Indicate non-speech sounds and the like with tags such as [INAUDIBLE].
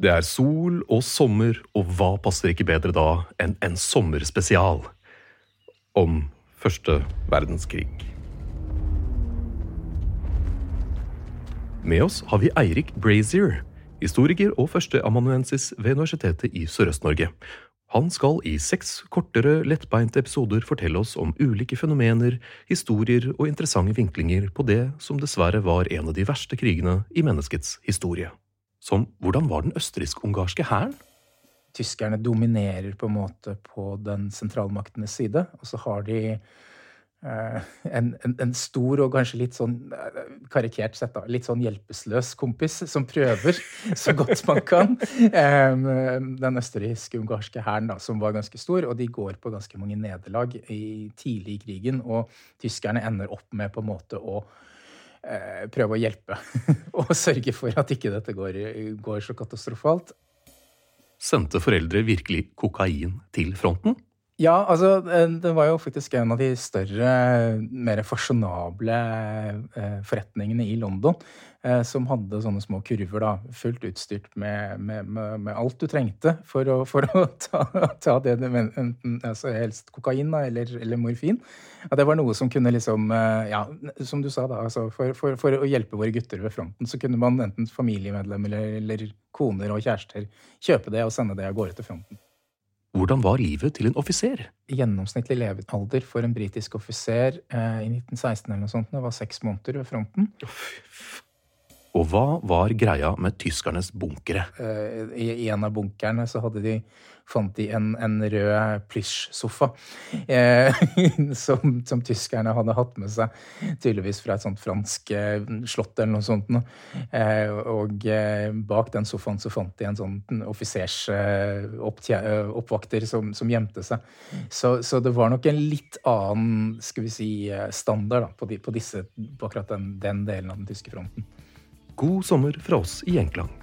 Det er sol og sommer, og hva passer ikke bedre da enn en sommerspesial om første verdenskrig? Med oss har vi Eirik Brazier, historiker og førsteamanuensis ved Universitetet i Sørøst-Norge. Han skal i seks kortere, lettbeinte episoder fortelle oss om ulike fenomener, historier og interessante vinklinger på det som dessverre var en av de verste krigene i menneskets historie. Som hvordan var den østerriksk-ungarske hæren? Tyskerne dominerer på en måte på den sentralmaktenes side, og så har de eh, en, en, en, stor og kanskje litt sånn eh, karikert sett, da, litt sånn hjelpeløs kompis som prøver [LAUGHS] så godt man kan. Eh, den østerriksk-ungarske hæren, som var ganske stor, og de går på ganske mange nederlag i, tidlig i krigen, og tyskerne ender opp med på en måte å prøve å hjelpe [LAUGHS] og sørge for at ikke dette går, går så katastrofalt. Sendte foreldre virkelig kokain til fronten? Ja, altså eh, det var jo faktisk en av de større, mer fasjonable eh, forretningene i London. Eh, som hadde sånne små kurver, da, fullt utstyrt med, med, med, alt du trengte for å, for å [LAUGHS] ta, ta, det du enten altså helst kokain eller, eller, morfin. At det var noe som kunne liksom Ja, som du sa, da, altså for, for, for, å hjelpe våre gutter ved fronten, så kunne man enten familiemedlemmer eller, eller koner og kjærester kjøpe det og sende det av gårde til fronten. Hvordan var livet til en offiser? Gjennomsnittlig levealder for en britisk offiser eh, i 1916 eller noe sånt, det var seks måneder ved fronten. Og hva var greia med tyskernes bunkere? Eh, I, en av bunkerne så hadde de fant de en, en rød plysjsofa eh, [LAUGHS] som, som, tyskerne hadde hatt med seg, tydeligvis fra et sånt fransk eh, slott eller noe sånt. Eh, og eh, bak den sofaen så fant de en sånn offisersoppvakter eh, som, som, gjemte seg. Så, så, det var nok en litt annen skal vi si, standard da, på, de, på, disse, på akkurat den, den delen av den tyske fronten. God sommer fra oss i England.